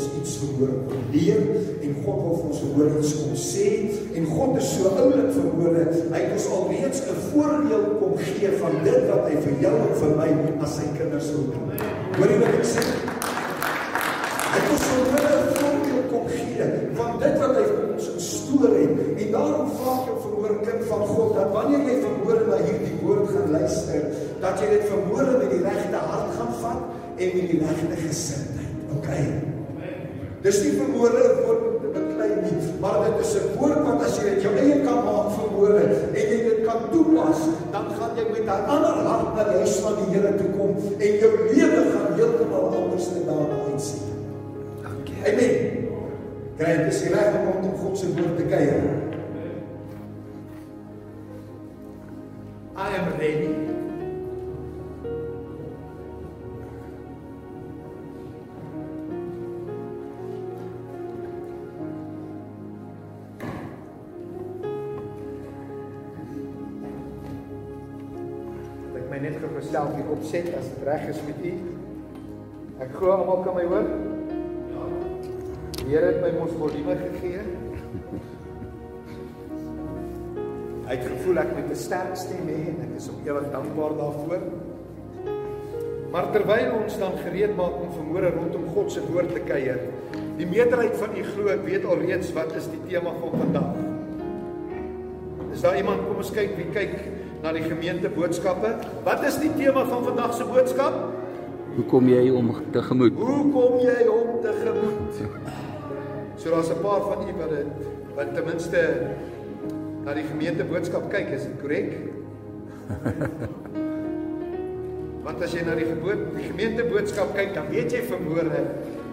ons iets verhoor kom leer en God wil vir ons verhoor iets kom sê en God is so oulik verhoor hy het ons alreeds 'n voordeel kom gee van dit wat hy vir jou en vir my as sy kinders wil doen. Hoor jy wat ek sê? Hy het ons verhoor 'n voordeel kom gee van dit wat hy vir ons gestoor het en daarom vra ek jou verhoor kind van God dat wanneer jy verhoor na hierdie woord gaan luister dat jy dit verhoor met die regte hart gaan vat en met die regte gesindheid. OK. Dis nie om te beklei nie, maar dit is 'n woord wat as jy dit jou eie kan maak verhoor en jy dit kan toepas, dan gaan jy met 'n ander hart na die huis van die Here toe kom en jou lewe gaan heeltemal anders te daarna uitsien. Dankie. Amen. Kry dit is reg om om God se woord te kuier. I am ready. Myself hier opset as dit reg is met u. Ek glo almal kan my hoor. Ja. Die Here het my mos volume gegee. Hy het gevoel ek met 'n sterk stem hê en ek is op ewig dankbaar daarvoor. Maar terwyl ons dan gereed maak om vanmôre rondom God se woord te kuier, die meerderheid van u glo ek weet alreeds wat is die tema van vandag. Is daar iemand kom ons kyk wie kyk na die gemeente boodskappe. Wat is die tema van vandag se boodskap? Hoe kom jy om te gemoed? Hoe kom jy om te gemoed? So daar's 'n paar van u wat dit wat ten minste na die gemeente boodskap kyk, is dit korrek? Want as jy na die geboot die gemeente boodskap kyk, dan weet jy vermoere,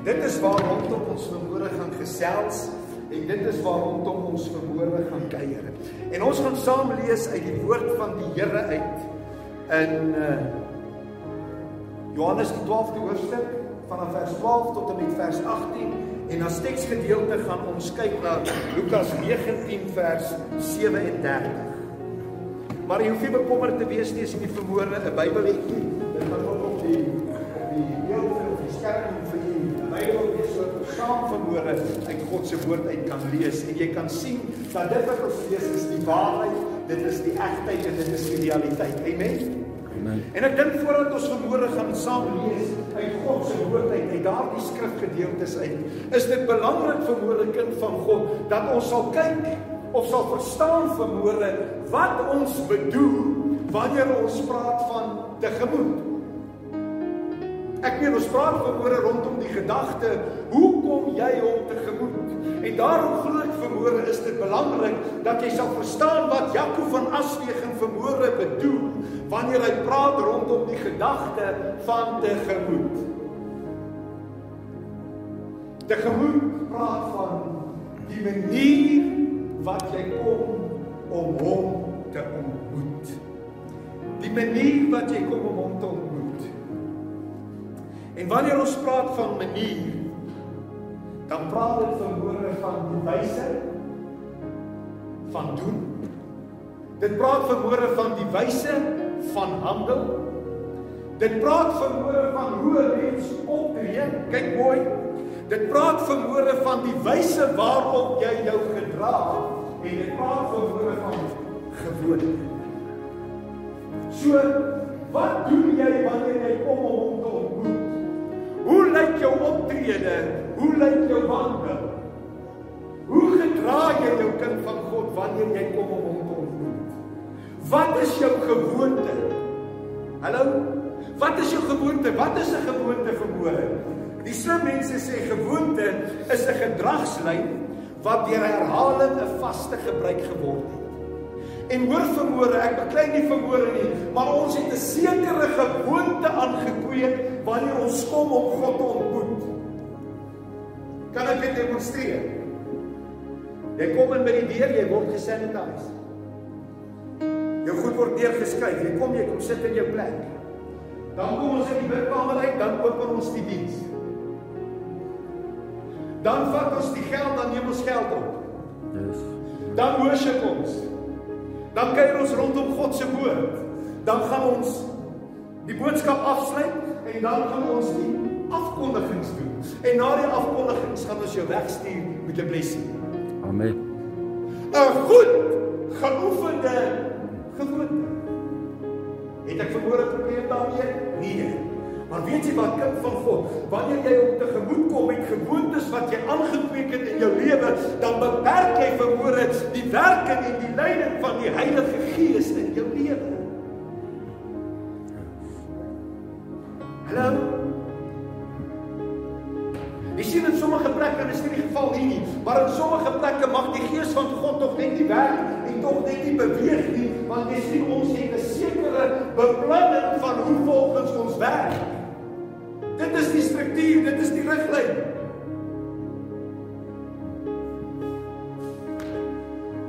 dit is waar rondom ons vermoere gaan gesels En dit is waarom toe ons verhoore gaan kuier. En ons gaan saam lees uit die woord van die Here uit in uh Johannes die 12de hoofstuk vanaf vers 12 tot en met vers 18 en as teksgedeelte gaan ons kyk na Lukas 19 vers 37. Maar jy hoef nie bekommerd te wees nie as jy vermoere 'n Bybel het nie. God se woord uit kan lees en jy kan sien dat dit wat ons lees is die waarheid, dit is die egtheid en dit is die realiteit. Amen. Amen. En ek dink voordat ons vanmôre gaan saam lees uit God se woord uit, uit daardie skrifgedeeltes uit, is dit belangrik vir môre kind van God dat ons sal kyk of sal verstaan vanmôre wat ons bedoel wanneer ons praat van te gemoed. Ek meen ons praat verhoore rondom die gedagte, hoe kom jy hom tegemoet? En daarom glo ek verhoore is dit belangrik dat jy sal verstaan wat Jakob van Aswegen verhoore bedoel wanneer hy praat rondom die gedagte van tegemoet. Tegemoet praat van die manier wat jy kom om hom te ontmoet. Die manier wat jy kom om hom te ontmoet. En wanneer ons praat van manier, dan praat dit van die wyse van doen. Dit praat verhoore van die wyse van handel. Dit praat verhoore van hoe 'n mens optree. Kyk mooi. Dit praat verhoore van die wyse waarop jy jou gedra en dit praat verhoore van gewoonte. So, wat doen jy wanneer jy kom om hom te ontmoet? Hoe lyk jou optrede? Hoe lyk jou wandel? Hoe gedra jy jou kind van God wanneer jy kom om hom te ontmoet? Wat is jou gewoonte? Hallo? Wat is jou gewoonte? Wat is 'n gewoonte vermoere? Die slim mense sê gewoonte is 'n gedragslyn wat deur herhaling 'n vaste gebruik geword het. En hoor vermoere, ek beklei nie vermoere nie, maar ons het 'n sekere gewoonte aangekweek wanneer ons kom om God te ontmoet. Kan ek dit demonstreer? Jy kom in by die deur, jy word gesanitiseer. Jou goed word neergeskryf. Jy kom, jy kom sit in jou plek. Dan kom ons in die bidkamer uit, dan open ons die diens. Dan vat ons die geld, dan neem ons geld op. Yes. Dan worship ons. Dan kyk ons rondom God se woord. Dan gaan ons die boodskap afsluit en dan gaan ons die afkondigings doen. En na die afkondigings gaan ons jou wegstuur met 'n blessing. Amen. 'n Goed geoefende gewoonte. Het ek vermoere probleem daarmee? Nee. Maar weet jy wat kind van God, wanneer jy op tegemoet kom met gewoontes wat jy aangekweek het in jou lewe, dan beperk jy vermoere die werking en die leiding van die Heilige Gees in jou lewe. Hallo. Nie nie, maar in sommige plekke mag die Gees van God tog net nie werk en tog net nie beweeg nie, want jy sien ons het 'n sekere beplanning van hoe volgens ons werk. Dit is die struktuur, dit is die riglyn.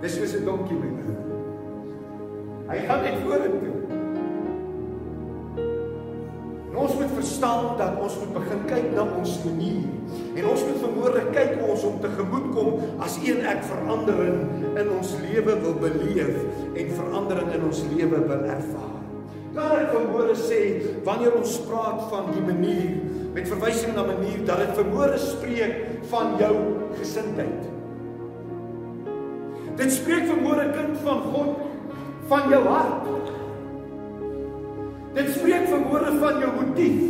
Dis soos 'n donkie nou. Hy gaan net vorentoe. Verstaan dat ons moet begin kyk na ons manier. En ons moet vermoere kyk hoe ons om tegemoet kom as een ek verandering in ons lewe wil beleef en verandering in ons lewe wil ervaar. Kan ek vermoere sê wanneer ons praat van die manier met verwysing na manier dat dit vermoere spreek van jou gesindheid. Dit spreek vermoere kind van God van jou hart. Dit spreek vermoere van jou motief.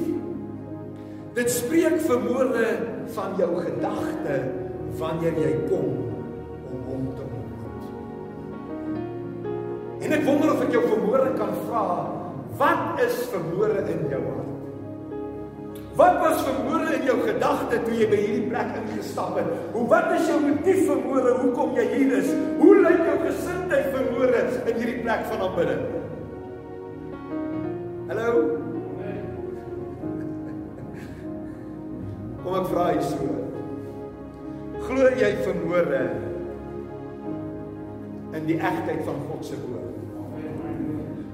Dit spreek vermoere van jou gedagte wanneer jy kom om hom te ontmoet. En ek wonder of ek jou vermoere kan vra, wat is vermoere in jou hart? Wat was vermoere in jou gedagte toe jy by hierdie plek ingestap het? Hoe wat is jou motief vermoere? Hoekom jy hier is? Hoe lyk jou gesindheid vermoere in hierdie plek van aanbidding? Hallo. Kom ek vra jy so. Glo jy vermoere in die egtheid van God se woord?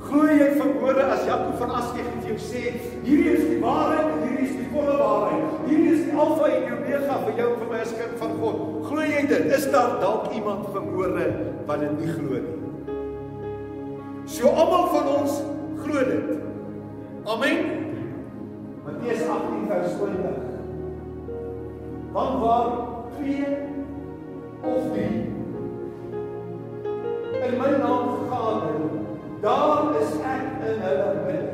Glo jy vermoere as Jakob van Askeg vir jou sê, hierdie is die waarheid en hierdie is die volle waarheid. Hierdie is die alfa en die omega vir jou en vir my as kind van God. Glo jy dit? Is daar dalk iemand vermoere wat dit nie glo nie? So almal van ons glo dit. Amen. Matteus 18 vers 20. Want waar twee of drie in my naam vergader, daar is ek in hulle midde.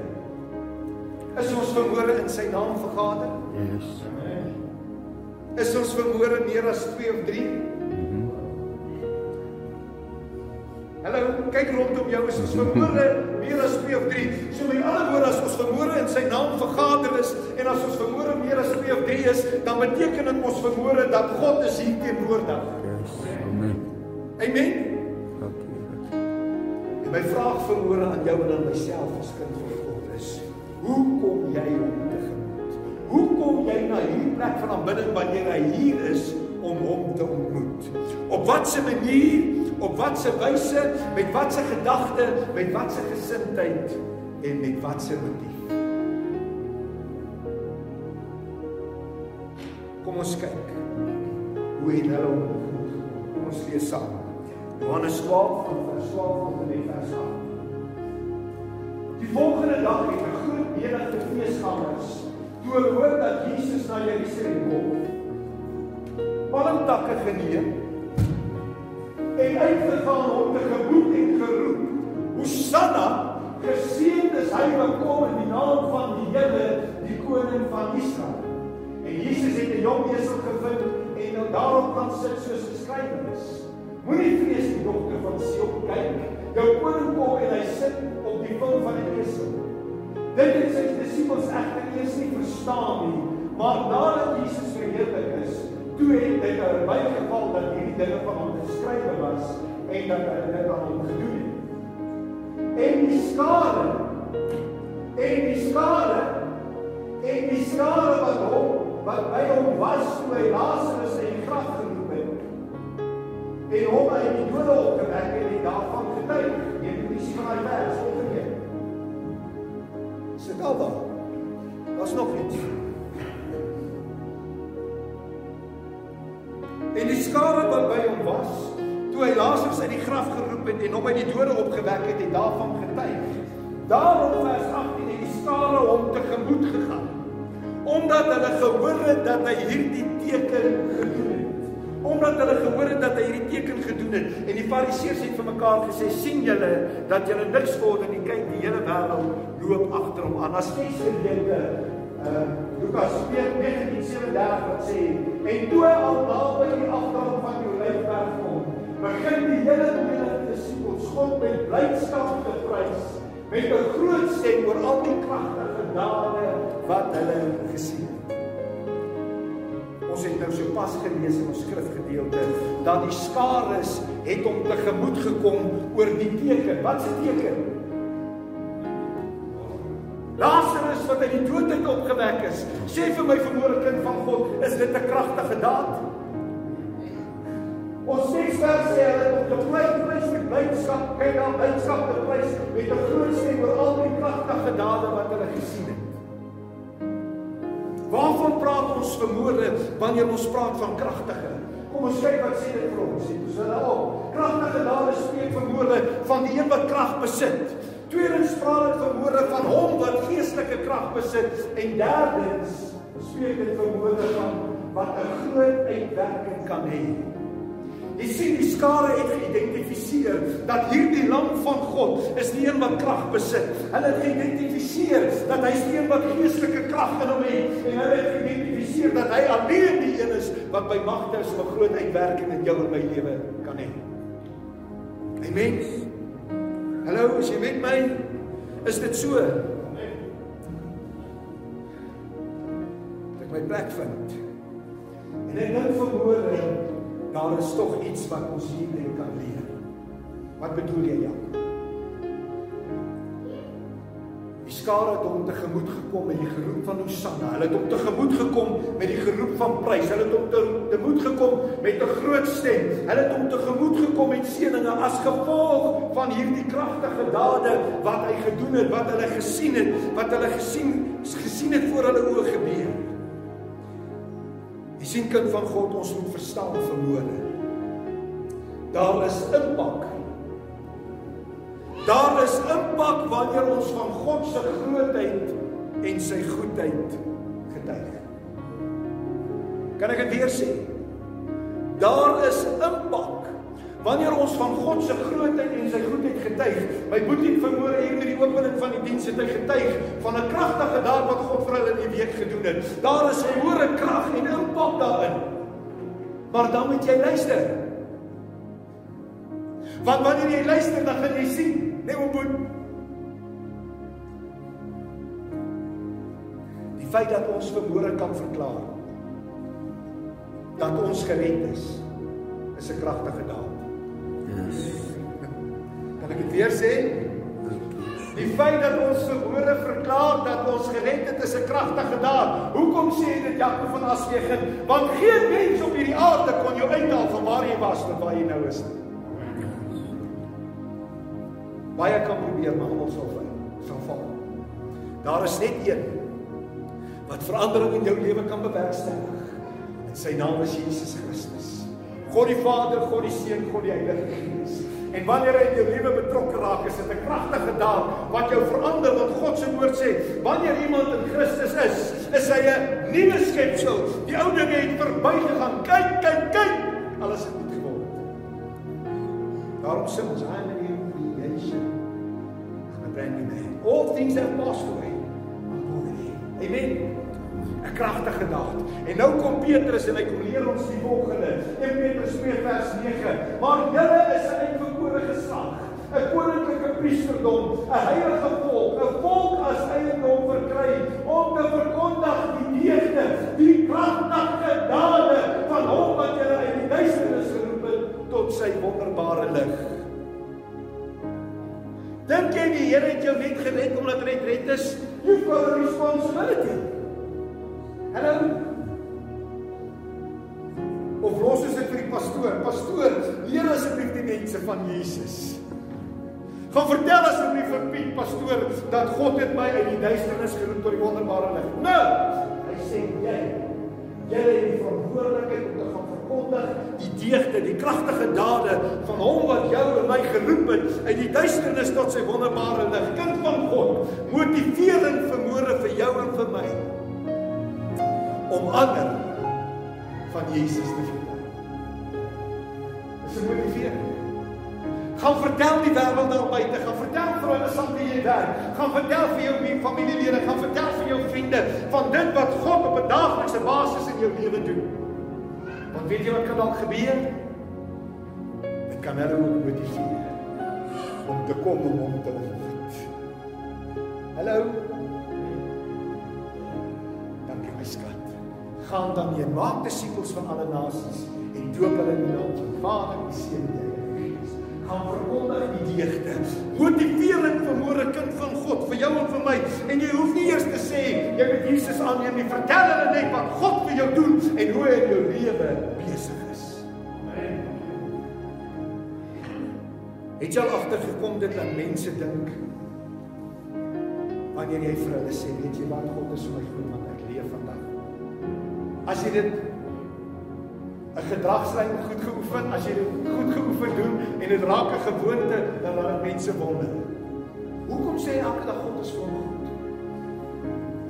Is ons vermoere in sy naam vergader? Yes. Is ons vermoere meer as 2 of 3? Hallo, kyk rondom jou, is ons vermoere meer as 2 dan beteken dit ons vermoere dat God is hier teenwoordig. Yes. Amen. Amen. Dankie. En my vraag verhoor aan jou en aan myself as kind van God is: Hoe kom jy hom tegemoet? Hoe kom jy na hierdie plek van aanbidding wanneer hy hier is om hom te ontmoet? Op watter manier, op watter wyse, met watter gedagte, met watter gesindheid en met watter motief? Kom ons kyk. Hoe het hulle hom ontmoet? Kom ons lees saam. Johannes 12 van vers 12 tot en met vers 8. Die volgende dag het 'n groot menigte feesgangers toe hulle hoor dat Jesus na Jerusalem kom, palmtakke geneem en uitgegaan om te geboet en geroep. Hosanna, geseënd is hy wat kom in die naam van die Here, die koning van Israel. En Jesus het 'n jong esel gevind en daarop kan sit soos geskrywe is. Moenie vrees die dogter van Sion kyk. Jou koning kom en hy sit op die vel van 'n esel. Dit het sy disippels egter eers nie verstaan nie, maar nadat Jesus verheerlik is, toe het dit hulle bygeval dat hierdie dinge van hom geskrywe was en dat hy dit aan hom gedoen het. En die skare en die skare en die skare wat hom wat by hom was toe hy Lazarus uit die graf geroep het en hom uit die dode opgewek en daarvan getuig. Jy moet nie sien van daai vers opgeneem. Sit al daar. Daar's nog iets. En die skare wat by hom was, toe hy Lazarus uit die graf geroep het en hom uit die dode opgewek het, het daarvan getuig. Daarom vers 18 het die skare hom tegemoet gegaan. Omdat hulle gehoor het dat hy hierdie teken gedoen het. Omdat hulle gehoor het dat hy hierdie teken gedoen het en die fariseërs het vir mekaar gesê sien julle dat julle niks vorder nie kyk die hele wêreld loop agter hom aan. As jy gedeelte uh Lukas 4:19-37 wat sê en toe al naby die afdaling van die Olyfberg kom, begin die hele menigte disippels God met blydskap te prys met 'n groot stem oor al die kragtige dade wat hulle gesien het. Ons het nou sopas gelees in ons skrifgedeelte dat die skares het hom tegemoet gekom oor die teken. Wat 'n teken? Lazarus wat uit die dood uit opgewek is. Sê vir my vermoorde kind van God, is dit 'n kragtige daad? Ons sê vers sê hulle op die plek prys met blydskap, kyk dan blydskap te prys met 'n groot stem oor al die kragtige dade wat hulle gesien het. Waarvan praat ons vermoorde wanneer ons praat van kragtige? Kom ons kyk wat sê dit vir ons. Dis hulle op. Kragtige dade spreek vermoorde van die een wat krag besit. Tweedens praat dit vermoorde van hom wat geestelike krag besit en derdens spreek dit vermoorde van wat 'n groot uitwerking kan hê. Jy sien die skare het geïdentifiseer dat hierdie lam van God is die een wat krag besit. Hulle het geïdentifiseer dat hy die een wat geestelike krag in hom het en hulle het geïdentifiseer dat hy alleen die een is wat by magte is om groot uitwerking in jou en my lewe kan hê. Amen. Hallo, as jy met my is dit so. Ek my plek vind. En ek dink vermoorde daar is tog iets wat ons hierin kan leer. Wat bedoel jy, Jan? Die skare het hom tegemoet gekom met die geroep van Hosanna. Hulle het hom tegemoet gekom met die geroep van prys. Hulle het hom tegemoet gekom met 'n groot stem. Hulle het hom tegemoet gekom met seëninge as gevolg van hierdie kragtige dade wat hy gedoen het, wat hulle gesien het, wat hulle gesien gesien het voor hulle oë gebeur. Sien kind van God, ons moet verstaan vermoede. Daar is impak. Daar is impak wanneer ons van God se grootheid en sy goedheid getuig. Kan ek dit weer sê? Daar is impak wanneer ons van God se grootheid en sy goedheid getuig. My boetie vermoere hier met die opening van die diens het hy getuig van 'n kragtige daad wat God vir hulle in die week gedoen het. Daar is vermoere krag en impak daarin. Maar dan moet jy luister. Want wanneer jy luister, dan gaan jy sien, nee ou boet. Die feit dat ons vermoere kan verklaar dat ons gered is, is 'n kragtige daad. Dit weer sê? Die feit dat ons verhoore verklaar dat ons gered het is 'n kragtige daad. Hoekom sê dit Jakob van Aswegen? Want geen mens op hierdie aarde kon jou uithaal van waar jy was tot waar jy nou is. Baie kan probeer, maar almal sal val. Sal val. Daar is net een wat verandering in jou lewe kan bewerkstellig. En sy naam is Jesus Christus. God die Vader, God die Seun, God die Heilige Gees. En wanneer hy in jou lewe betrokke raak, is dit 'n kragtige daad wat jou verander want God se woord sê, wanneer iemand in Christus is, is hy 'n nuwe skepsel. Die ou dinge het verbygegaan. Kyk, kyk, kyk. Alles het nuut geword. Daarom sê ons I am a new creation. I'm a brand new man. All things have passed away. Amen. 'n kragtige daad. En nou kom Petrus en hy kom leer ons die volgende. 1 Petrus 2 vers 9. Maar julle is 'n uitverkore geslag, 'n koninklike priesterdom, 'n heilige volk, 'n volk as eiendom verkry om te verkondig die deugde, die kragtige dade van hom wat julle uit die duisternis geroep het tot sy wonderbare lig. Dink jy die Here het jou net gered omdat hy red is? You've got a responsibility. Hallo. Of los is dit vir die pastoor? Pastoor, leer asseblief die mense van Jesus. Gaan vertel asseblief vir Piet pastoor dat God het my uit die duisternis geroep tot die wonderbare lig. Nou, hy sê jy jy het die verantwoordelikheid om te gaan verkondig die deugde, die kragtige dade van hom wat jou en my geroep het uit die duisternis tot sy wonderbare lig. Kind van God, motivering vermoere vir jou en vir my. ander van Jesus te vertel. Dis 'n motivering. Gaan vertel die wêreld daar buite, gaan vertel vir hulle saam wie jy werk, gaan vertel vir jou familielede, gaan vertel vir jou vriende van dit wat God op 'n daaglikse basis in jou lewe doen. Want weet jy wat kan dalk gebeur? Dit kan hulle ook motiveer om te kom om hom te ontmoet. Hallo. Dankie my skat. Gaan dan heen, maak disippels van alle nasies en doop hulle in die naam van Vader, die Seun en die Heilige Gees. Gaan verkondig die deugde. Motiveer en vermoere kind van God vir jou en vir my. En jy hoef nie eers te sê jy moet Jesus aanneem nie. Vertel hulle net wat God vir jou doen en hoe hy in jou lewe besig is. Amen. Het jy al agtergekom dit dat mense dink wanneer jy vir hulle sê, weet jy wat God is vir my goed want ek leef vandag. As jy dit 'n gedragslyn goed geoefen, as jy dit goed geoefen doen en dit raak 'n gewoonte, dan laat dit mense wonder. Hoekom sê elke dag God is vir my goed?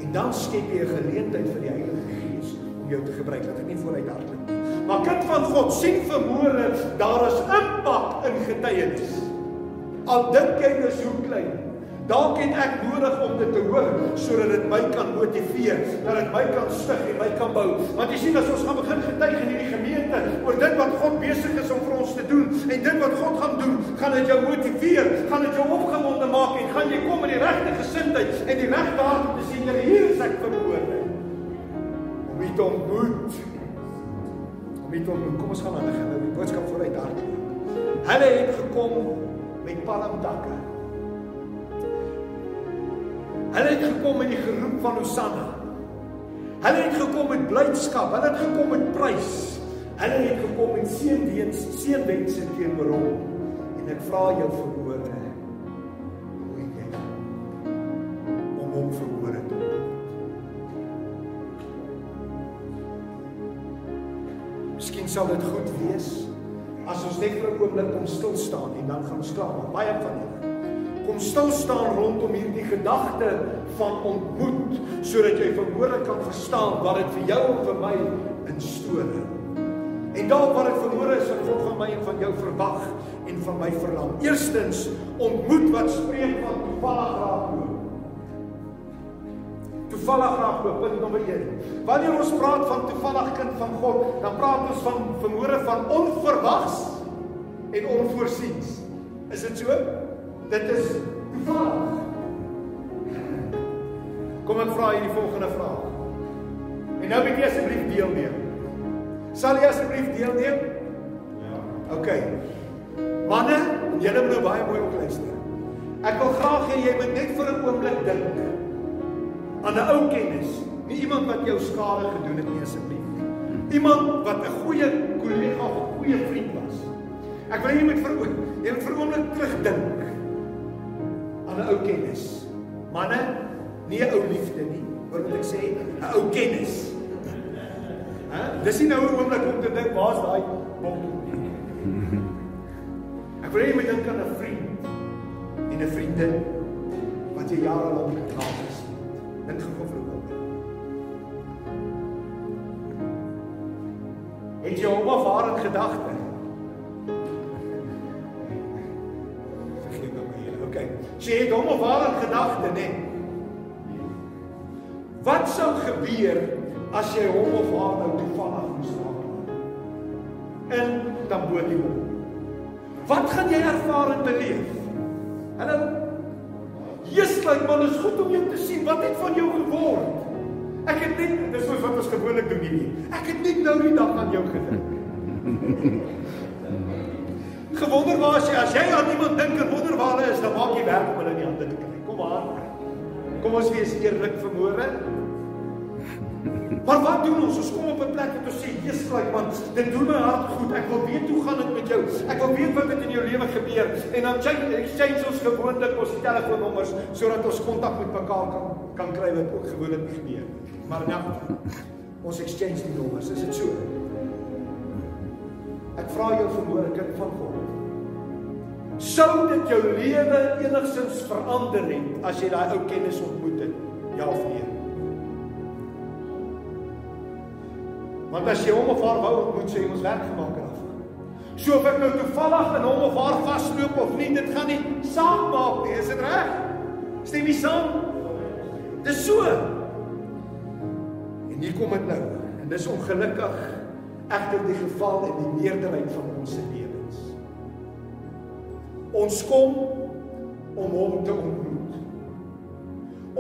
En dan skep jy 'n geleentheid vir die Heilige Gees om jou te gebruik. Laat dit nie vooruit hardloop nie. Maar kind van God sien vermoere, daar is impak in getuienis. Al dink jy dis hoe klein, Dalk het ek nodig om dit te hoor sodat dit my kan motiveer, dat dit my kan stig en my kan bou. Want jy sien as ons gaan begin getuig in hierdie gemeente oor dit wat God besig is om vir ons te doen en dit wat God gaan doen, gaan dit jou motiveer, gaan dit jou opgewonde maak en gaan jy kom in die regte gesindheid en die regte hart om te sien dat hier is ek verhoorde. Om dit ontmoet. Om dit ontmoet. Kom ons gaan aan die boodskap vooruit daar. Hulle het gekom met palmdakke. Hulle het gekom met die geroep van Hosanna. Hulle het gekom met blydskap, hulle het gekom met prys. Hulle het gekom met seënwens, seënwense teenoor hom. En ek vra jou verhoorde. Hoe jy om hom verhoorde te Miskien sal dit goed wees as ons net vir 'n oomblik kom stil staan en dan gaan ons klaar maak. Baie van julle kom stil staan rondom hierdie gedagte van ontmoet sodat jy verhoor kan verstaan wat dit vir jou en vir my instoor. En dalk wat dit verhoor is wat God van my en van jou verwag en van my verlang. Eerstens ontmoet wat spreek van toevallig raakloop. Toevallig raakloop punt nommer 1. Wanneer ons praat van toevallig kind van God, dan praat ons van verhoor van onverwags en onvoorsiens. Is dit so? Dit is toevallig. Kom ek vra hierdie volgende vraag. En nou moet jy asseblief deelneem. Sal jy asseblief deelneem? Ja. OK. Manne, julle moet nou baie mooi opluister. Ek wil graag hê jy moet net vir 'n oomblik dink aan 'n ou kennis, nie iemand wat jou skade gedoen het nie asseblief. Iemand wat 'n goeie kollega of 'n goeie vriend was. Ek wil jy moet vir jy moet vir oomblik terugdink aan 'n ou kennis. Manne, nie 'n ou liefde nie, hoor wat ek sê, 'n ou kennis. Hæ? Dis nie nou 'n oomblik om te dink waar's daai bok. Ek wil hê jy moet dink aan 'n vriend en 'n vriendin wat jy jare lank gehad het. Dink gou vir 'n oomblik. Het jy hom of haar gedagte? Sy het hom of haar gedagte? Nee. Wat sou gebeur as jy hom of haar nou toevallig moes raak? In Tamboti. Wat gaan jy ervaar en beleef? Hallo. Jesus, like man, is goed om jou te sien. Wat het van jou geword? Ek het net dis wat ons gewoonlik doen hier. Ek het net nou die dag aan jou gedink. Gewonder waar as jy as jy aan iemand dink en wonder waar hulle is, dan maak jy werk om hulle in die hande te kry. Kom aan. Kom ons wees eerlik vermoere. Maar wat doen ons? Ons kom op 'n plek waar ons sê, "Jesus, like man, dit doen my hart goed. Ek wil weet hoe gaan dit met jou. Ek wil weet wat het in jou lewe gebeur." En dan change exchange ons gewoonlik ons telefoonnommers sodat ons kontak met mekaar kan kan kry wat ook gewoonlik gebeur. Maar nou ons exchange die nommers. Is dit so? Ek vra jou vermoere kind van God. Sou dit jou lewe enigsins verander het as jy daai ou kennis ontmoet het? Ja of nee? Want as jy hom of haar wou ontmoet, sê jy ons werk gemaak het af. So of ek nou toevallig in hom of haar vasloop of nie, dit gaan nie saak maak nie, is dit reg? Stem jy saam? Dis so. En hier kom dit nou. En dis ongelukkig egter die geval in die meerderheid van ons lewens. Ons kom om hom te ontmoet.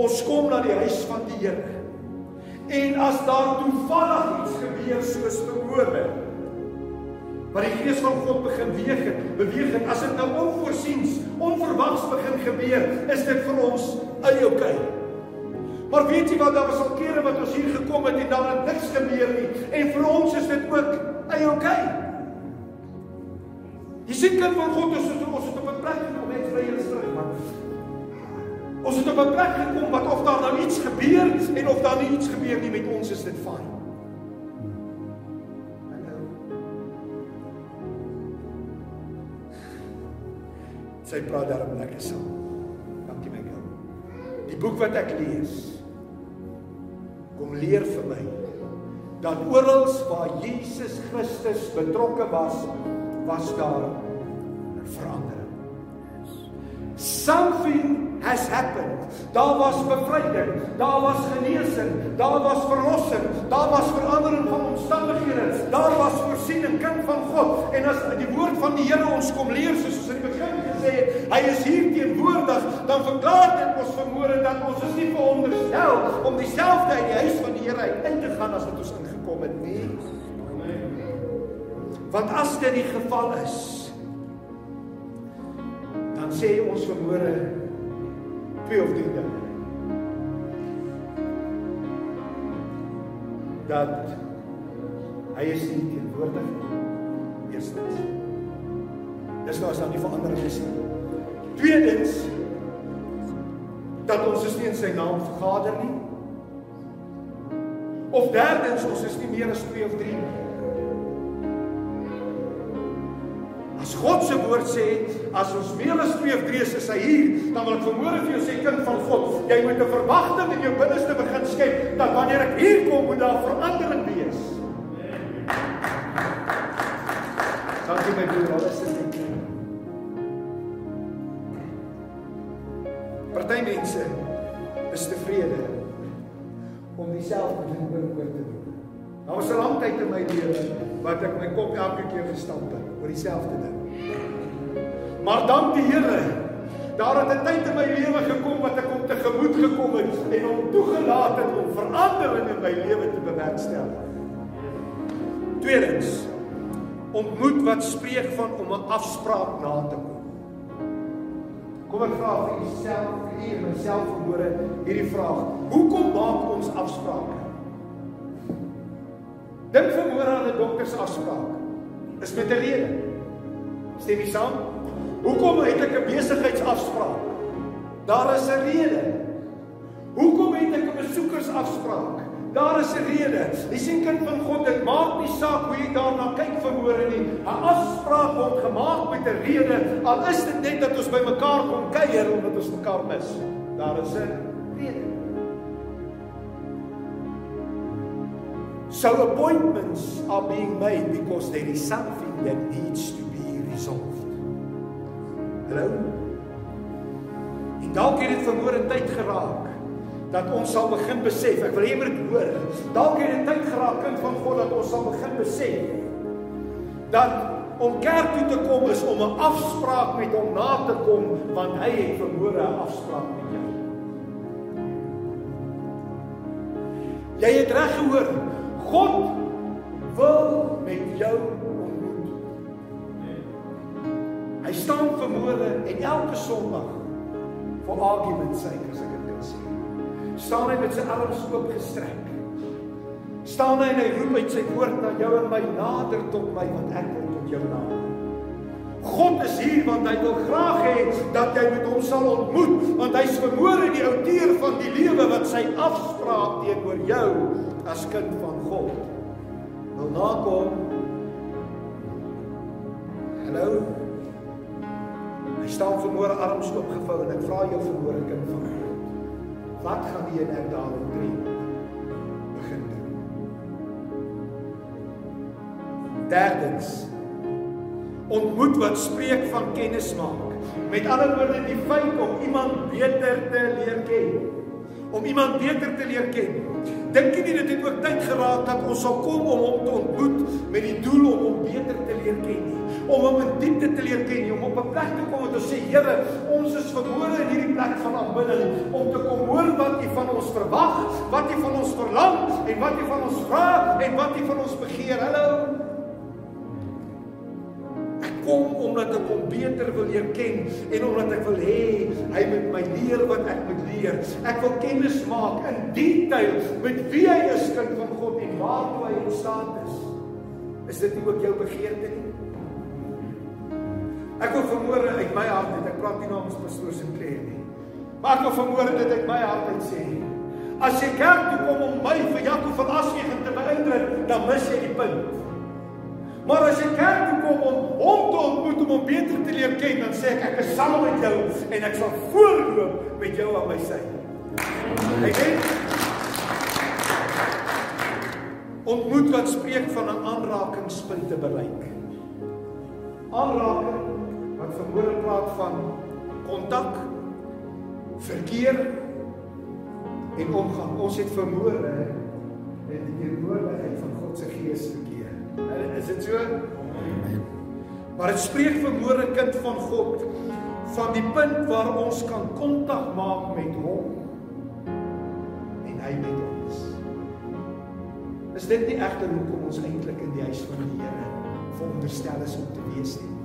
Ons kom na die huis van die Here. En as daar toevallig iets gebeur soos verhoorde wat die gees van God begin beweeg het, beweeg het, as dit nou onvoorsiens, onverwags begin gebeur, is dit vir ons uit okay. Maar weet jy wat, daar was al kere wat ons hier gekom het en daar het niks gebeur nie en vir ons is dit ook uit okay. Jy sien kind van God, ons is ons het op 'n plek gekom, net vir julle terug, maar Ons het op 'n plek gekom wat of daar nou iets gebeur en of daar nie iets gebeur nie met ons is dit fyn. Sy praat daarom lekker saam. Dankie my kind. Die boek wat ek lees kom leer vir my dat oral waar Jesus Christus betrokke was, was daar 'n verandering. Something has happened. Daar was bevryding, daar was genesing, daar was verlossing, daar was verandering van omstandighede, daar was voorsiening kind van God. En as die woord van die Here ons kom leer soos ons in die begin het, hy is hier teenwoordig, dan verklaar dit ons vermoere dat ons is nie veronderstel om dieselfde uit die huis van die Here in te gaan as wat ons ingekom het nie. Want as dit die geval is, dan sê ons vermoere twee of drie dinge. Dat hy is nie teenwoordig nie. Eerstens. Dis nou as dan die verandering is nie. Tweedens dat ons is nie in sy naam vergader nie. Of derdens ons is nie meer as 2 of 3 nie. As God se woord sê, as ons meer as 2 of 3 is, is hy hier, dan wil ek vermoere vir jou sê kind van God, jy moet 'n verwagting in jou binneste begin skep dat wanneer ek hier kom, moet daar verandering wees. Dankie my broer, alles is mense is tevrede om dieselfde ding oor te doen. Daar was 'n lang tyd in my lewe wat ek my kop elke keer gestamp het oor dieselfde ding. Maar dank die Here, daar het 'n tyd in my lewe gekom wat ek om te gemoed gekom het en om toegelaat het om verandering in my lewe te bewerkstellig. Tweedens, ontmoet wat spreek van om 'n afspraak na te kom. Kom ek vra vir jouself, vir u en myself verhoore hierdie vraag. Hoekom maak ons afsprake? Dink verhoor aan 'n doktersafspraak. Is met 'n rede. Stem jy saam? Hoekom het ek 'n besigheidsafspraak? Daar is 'n rede. Hoekom het ek 'n besoekersafspraak? Daar is 'n rede. Jy sien kind van God, dit maak nie saak hoe jy daarna kyk verhoor nie. 'n Afspraak word gemaak met 'n rede. Al is dit net dat ons by mekaar kom kuier omdat ons mekaar mis. Daar is 'n rede. So appointments are being made because there is something that needs to be resolved. Hallo? En dalk het dit vermoere tyd geraak dat ons sal begin besef. Ek wil hê jy moet hoor. Dalk het dit tyd geraak kind van God dat ons sal begin besef dat om kerk toe te kom is om 'n afspraak met hom na te kom want hy het vermoere 'n afspraak met jou. Jy het reg gehoor. God wil met jou ontmoet. Hy staan vermoere en elke Sondag vir argument sake Staan hy met sy arms oop gestrek. Staan hy en hy roep uit sy woord na jou en my nader tot my want ek kom tot jou nader. God is hier want hy wil graag hê dat jy met hom sal ontmoet want hy's vermoere die outeur van die lewe wat sy afspraak teenoor jou as kind van God wil nakom. Hallo. Hy staan vermoere arms oopgevou en ek vra jou vermoere kind van God. Wat gaan jy net daarop tree? Begin doen. Derdens. Ontmoet wat spreek van kennis maak. Met ander woorde die feit om iemand beter te leer ken. Om iemand beter te leer ken. Dink jy nie dit het ook tyd geraak dat ons sal kom om hom te ontmoet met die doel om hom beter te leer ken nie, om hom in diepte te leer ken, nie, om op 'n plek te kom en te sê Here, ons is verhoor in hierdie plek van aanbidding om te kom hoor wat U van ons verwag, wat U van ons verlang en wat U van ons vra en wat U van ons begeer. Hallo kom omdat ek hom beter wil leer ken en omdat ek wil hê hy moet my leer wat ek moet leer. Ek wil kennis maak in detail met wie hy is kind van God en waartoe hy in staat is. Is dit nie ook jou begeerte nie? Ek wil vermoere uit my hart net ek praat nie namens pastoor Sinclair nie. Maar ek wil vermoere dit uit my hart uit sê. As jy kerk toe kom om my vir Jakob van Aswegen te beïndruk, dan mis jy die punt. Maar as jy kerk toe kom om hom te ontmoet om hom beter te leer ken, dan sê ek ek is saam met jou en ek sal voorloop met jou aan my sy. Amen. Ontmoet wat spreek van 'n aanrakingspunt te bereik. Aanraking wat verhoor praat van kontak, verkeer en omgang. Ons het vermoor in die teenwoordigheid van God se Gees verkeer. Is dit so? Amen. Maar dit spreek vermoere kind van God van die punt waar ons kan kontak maak met hom en hy met ons. Is dit nie egter hoekom ons eintlik in die huis van die Here veronderstel is om te wees nie?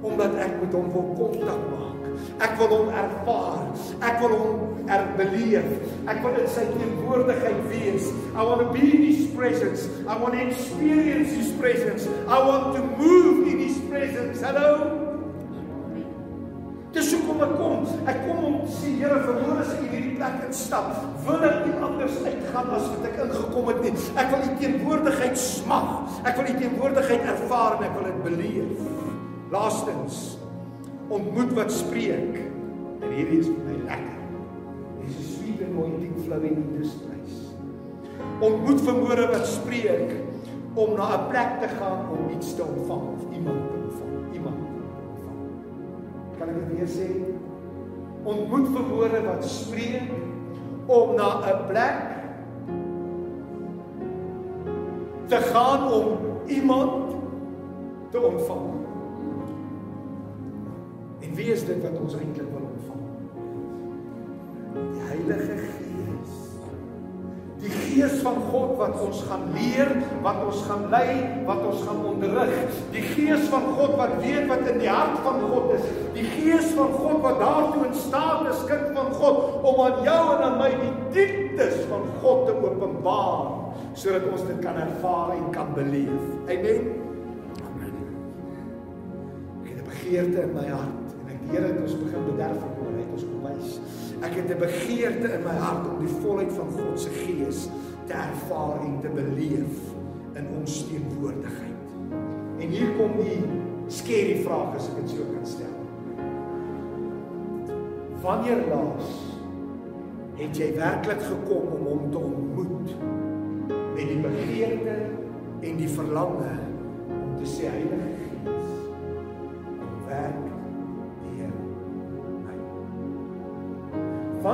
Omdat ek met hom wil kontak maak. Ek wil hom ervaar. Ek wil hom erbeleef. Ek wil in sy teenwoordigheid wees. I want to be in his presence. I want to experience his presence. I want to move in his presence. Hallo. Dis hoekom ek kom. Ek kom om te sê Here, verhoor as ek in hierdie plek instap, wil ek nie anders uitgaan as wat ek ingekom het nie. Ek wil u teenwoordigheid smag. Ek wil u teenwoordigheid ervaar en ek wil dit beleef. Laastens ontmoet wat spreek. En hierdie is vir my lekker. Dis sweet anointing flowing in this place. Ontmoet vermoere wat spreek om na 'n plek te gaan om iets te ontvang of iemand te ontvang. Iemand te ontvang. Kan ek dit weer sê? Ontmoet vermoere wat spreek om na 'n plek te gaan om iemand te ontvang. Wie is dit wat ons eintlik wil ontvang? Die Heilige Gees. Die Gees van God wat ons gaan leer, wat ons gaan lei, wat ons gaan onderrig. Die Gees van God wat weet wat in die hart van God is. Die Gees van God wat daartoe in staat is, kind van God, om aan jou en aan my die dieptes van God te openbaar sodat ons dit kan ervaar en kan beleef. Amen. Amen. Ek het 'n begeerte in my hart Here het ons begin bederf en hy het ons gewys. Ek het 'n begeerte in my hart om die volheid van God se gees te ervaar en te beleef in ons teenwoordigheid. En hier kom die skerry vraag as ek dit so kan stel. Wanneer laas het jy werklik gekom om hom te ontmoet met die begeerte en die verlange om te sê Heilige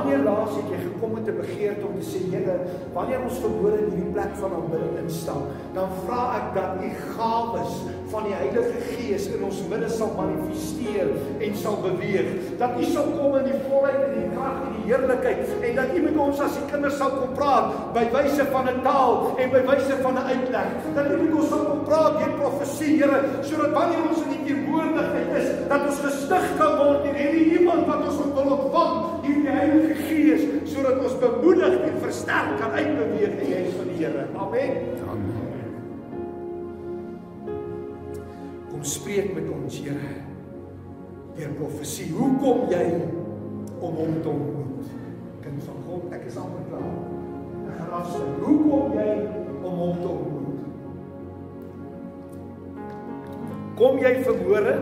Wanneer laas het jy gekom met 'n begeerte om te sê Here, wanneer ons verhoor in hierdie plek van aanbidding instap, dan vra ek dat u gawes van die Heilige Gees in ons midde sal manifesteer en sal beweeg. Dat u sal kom in die volheid en die krag en die heerlikheid en dat u met ons as die kinders sal kom praat by wyse van 'n taal en by wyse van 'n uitleg. Dat u met ons sal kom praat deur profesie, Here, sodat wanneer ons in die teenwoordigheid is, dat ons gestig kan word en hierdie iemand wat ons wil ontvang, hierdie Heilige Gees, sodat ons bemoedig en versterk kan uitbeweeg in die huis van die Here. Amen. Spreek met ons, Here. Deur profesie. Hoe kom jy om hom te ontmoet? Kind van God, ek is amper klaar. Ek gaan afsluit. Hoe kom jy om hom te ontmoet? Kom jy verhoore?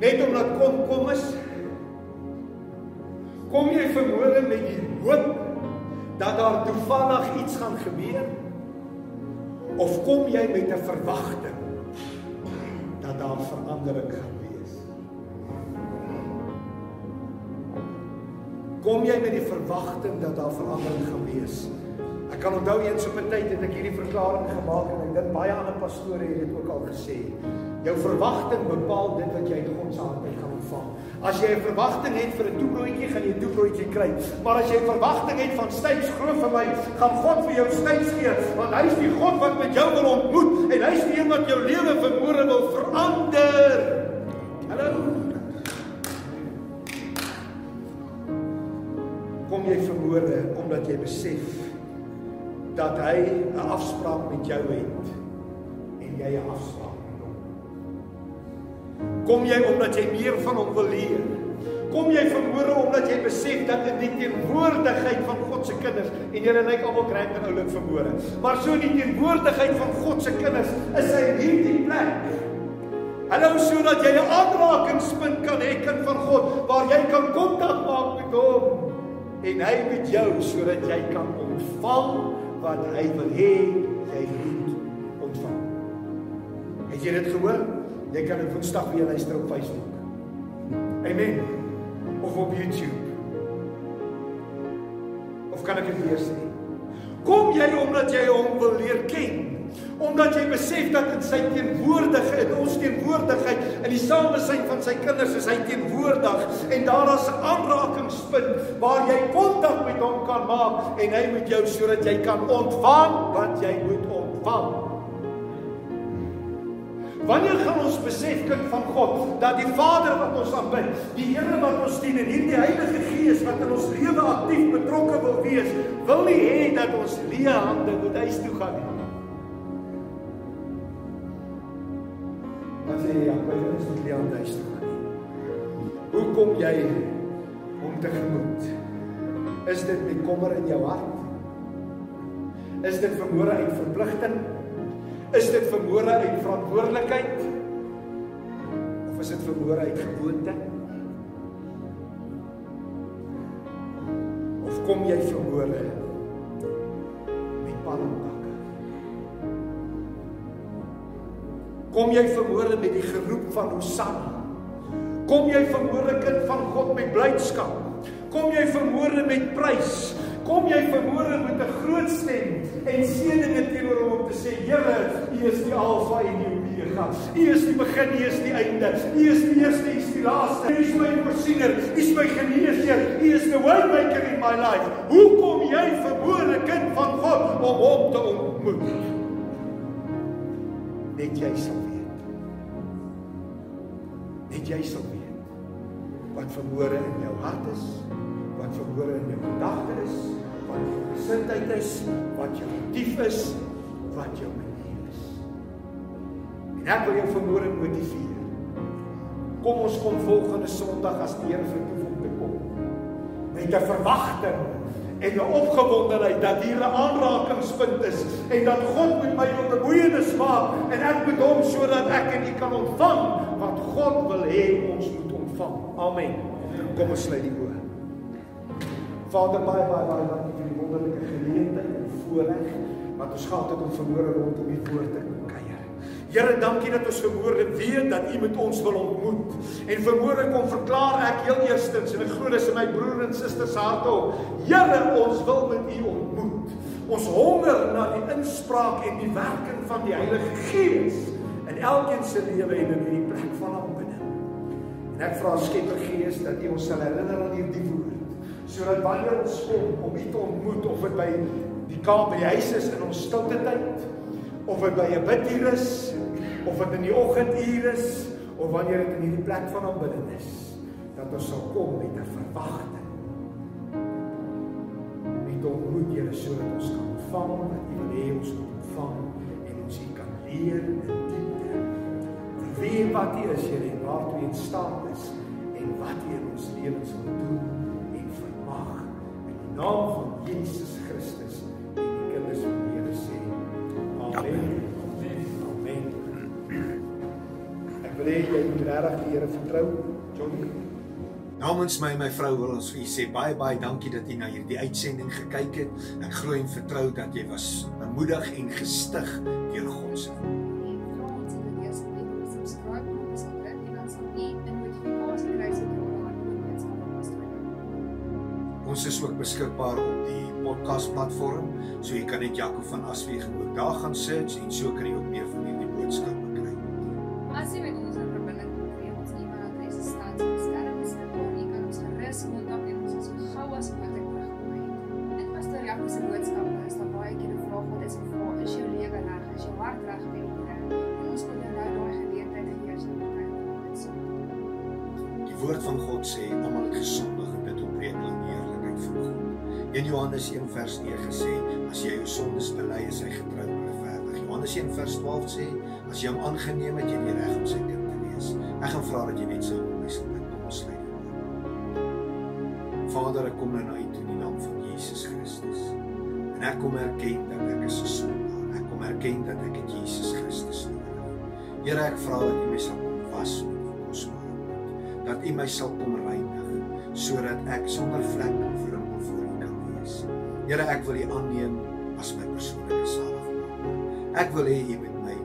Net omdat kom kom is kom jy verhoore met die hoop dat daar toevallig iets gaan gebeur? Of kom jy met 'n verwagting dat daar verandering gaan wees? Kom jy met die verwagting dat daar verandering gaan wees? Ek kan onthou eens op 'n tyd het ek hierdie verklaring gemaak en ek dink baie ander pastore het dit ook al gesê. Jou verwagting bepaal dit wat jy in God se hand gaan ontvang. As jy 'n verwagting het vir 'n toebroodjie, gaan jy 'n toebroodjie kry. Maar as jy 'n verwagting het van styfs groot vir my, gaan God vir jou styfs gee, want hy is die God wat met jou wil ontmoet en hy is die een wat jou lewe vermoere wil verander. Hallo. Kom jy vermoere omdat jy besef dat hy 'n afspraak met jou het en jy 'n afspraak. Kom jy omdat jy meer van hom wil leer? Kom jy vermoere omdat jy besef dat in die teenwoordigheid van God se kinders en jy lyk almal kry en oulik vermoere. Maar so in die teenwoordigheid van God se kinders is hy hierdie plek. Hallo sodat jy 'n aanrakingspunt kan hê kind van God waar jy kan kontak maak met hom en hy met jou sodat jy kan ontvang wat hy wil hê jy moet ontvang. Het jy dit gehoor? Jy kan dit Woensdag weer luister op Facebook. Amen. Of op YouTube. Of kan ek dit weer sê? Kom jy omdat jy hom wil leer ken? Omdat jy besef dat in sy teenwoordigheid, in ons teenwoordigheid, in die samesyn van sy kinders is hy teenwoordig en daar is 'n aanrakingspunt waar jy kontak met hom kan maak en hy met jou sodat jy kan ontvang wat jy moet ontvang. Wanneer gaan ons besef kind van God dat die Vader wat ons aanbid, die Here wat ons dien en hierdie Heilige Gees wat in ons lewe aktief betrokke wil wees, wil nie hê dat ons leë hande moet huis toe gaan nie. sê ja, by ons moet Leon huis toe gaan. Hoe kom jy om te gemoed? Is dit met kommer in jou hart? Is dit vermoere uit verpligting? Is dit vermoere uit verantwoordelikheid? Of is dit vermoere uit gewoonte? Of kom jy vermoere met palmpak? Kom jy verhoore met die geroep van Hosanna? Kom jy verhoore kind van God met blydskap? Kom jy verhoore met prys? Kom jy verhoore met 'n groot stem en seëninge teenoor hom om te sê Here, U is die Alfa en die Omega. U is die begin, U is die einde. U is die eerste, U is die laaste. U is my voorsiener, U is my geneesheer. U is the way maker in my life. Hoe kom jy verhoore kind van God om hom te ontmoet? Net jy sal net jy sal weet wat vermoere in jou hart is, wat vermoere in jou gedagte is, jou gesindheid is, wat jou motief is, wat jou manier is. En ek wil jou vermoere motiveer. Kom ons kom volgende Sondag as die Here vertoef om te kom met 'n verwagting en 'n opgewondenheid dat hier 'n aanrakingspunt is en dat God met my 'n bemoeienis maak en ek met hom sodat ek en u kan ontvang wat God wil hê ons moet ontvang. Amen. Kom ons sluit die oë. Vader, baie baie baie dankie geleentheid en voorreg wat ons gehad het om verhoor rondom u woord te kuier. Here, dankie dat ons verhoor weet dat u met ons wil ontmoet. En verhoor kom verklaar ek heel eerstens en ek glo dis in my broer en susters harte op. Here, ons wil met u ontmoet. Ons honger na die inspraak en die werking van die Heilige Gees in elkeen se lewe en in hierdie plek van aanbidding. En ek vra Skepper Gees dat U ons sal herinner aan hierdie woord, sodat wanneer ons kom om U te ontmoet of dit by die kamp by die huis is in ons stilte tyd of dit by 'n biduur is of dit in die oggenduur is of wanneer dit in hierdie plek van aanbidding is, dat ons sal kom met 'n verwagting. Met ontmoet Here sodat ons kan ontvang wat U wil hê ons moet ontvang en ons kan leer in wie wat U is, Here, waartoe U in staat is en wat U in ons lewens wil doen die naam van Jesus Christus en die kinders van die Here sê. Amen. Amen. Ek wil hê jy moet regtig die Here vertrou, Johnny. Namens my en my vrou wil ons vir u sê baie baie dankie dat u na hierdie uitsending gekyk het. Ek glo en vertrou dat jy was bemoedig en gestig deur God se woord. Ook beskikbaar op die podcast platform, so jy kan net Jaco van Aswegen ook daar gaan search en so kan jy ook meer van hierdie boodskappe kry. As jy met ons in verbinding wil tree, ons e-mailadres staan op die skerm beskikbaar. Jy kan ons gerus kontak en ons is so gou as moontlik terugkom. En pastoor Jaco se boodskappe is daar baie keer 'n vraag wat is vraag, is jou lewe reg? Is jou hart reg met die Here? En ons wil jou nou daai geleentheid gee as jy dit dit so. Die woord van God sê almal het gesondig 1 Johannes 1 vers 9 sê as jy jou sondes bely is hy getrou en regverdig. Johannes 1 vers 12 sê as jy hom aangeneem het jy die reg om sy kind te wees. Ek gaan vra dat jy net saam met my sal bid kom sluit. Vader, ek kom nou na U toe in die naam van Jesus Christus. En ek kom erken dat ek 'n sondaar. Ek kom erken dat ek Jesus Christus nodig. Here, ek vra dat U my sal kom was met U kosbare bloed. Dat U my sal kom reinig sodat ek sonder vlek Here, ek wil U aanneem as my persoonlike saligmaker. Ek wil hê U moet my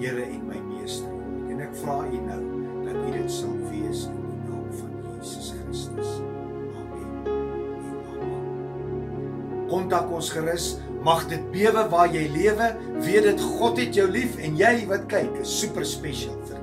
Here en my meester word. En ek vra U nou dat U dit sal wees in die naam van Jesus Christus. Amen. En amen. Kontak ons gerus. Mag dit bewe waar jy lewe. Weet dit God het jou lief en jy wat kyk is super spesiaal vir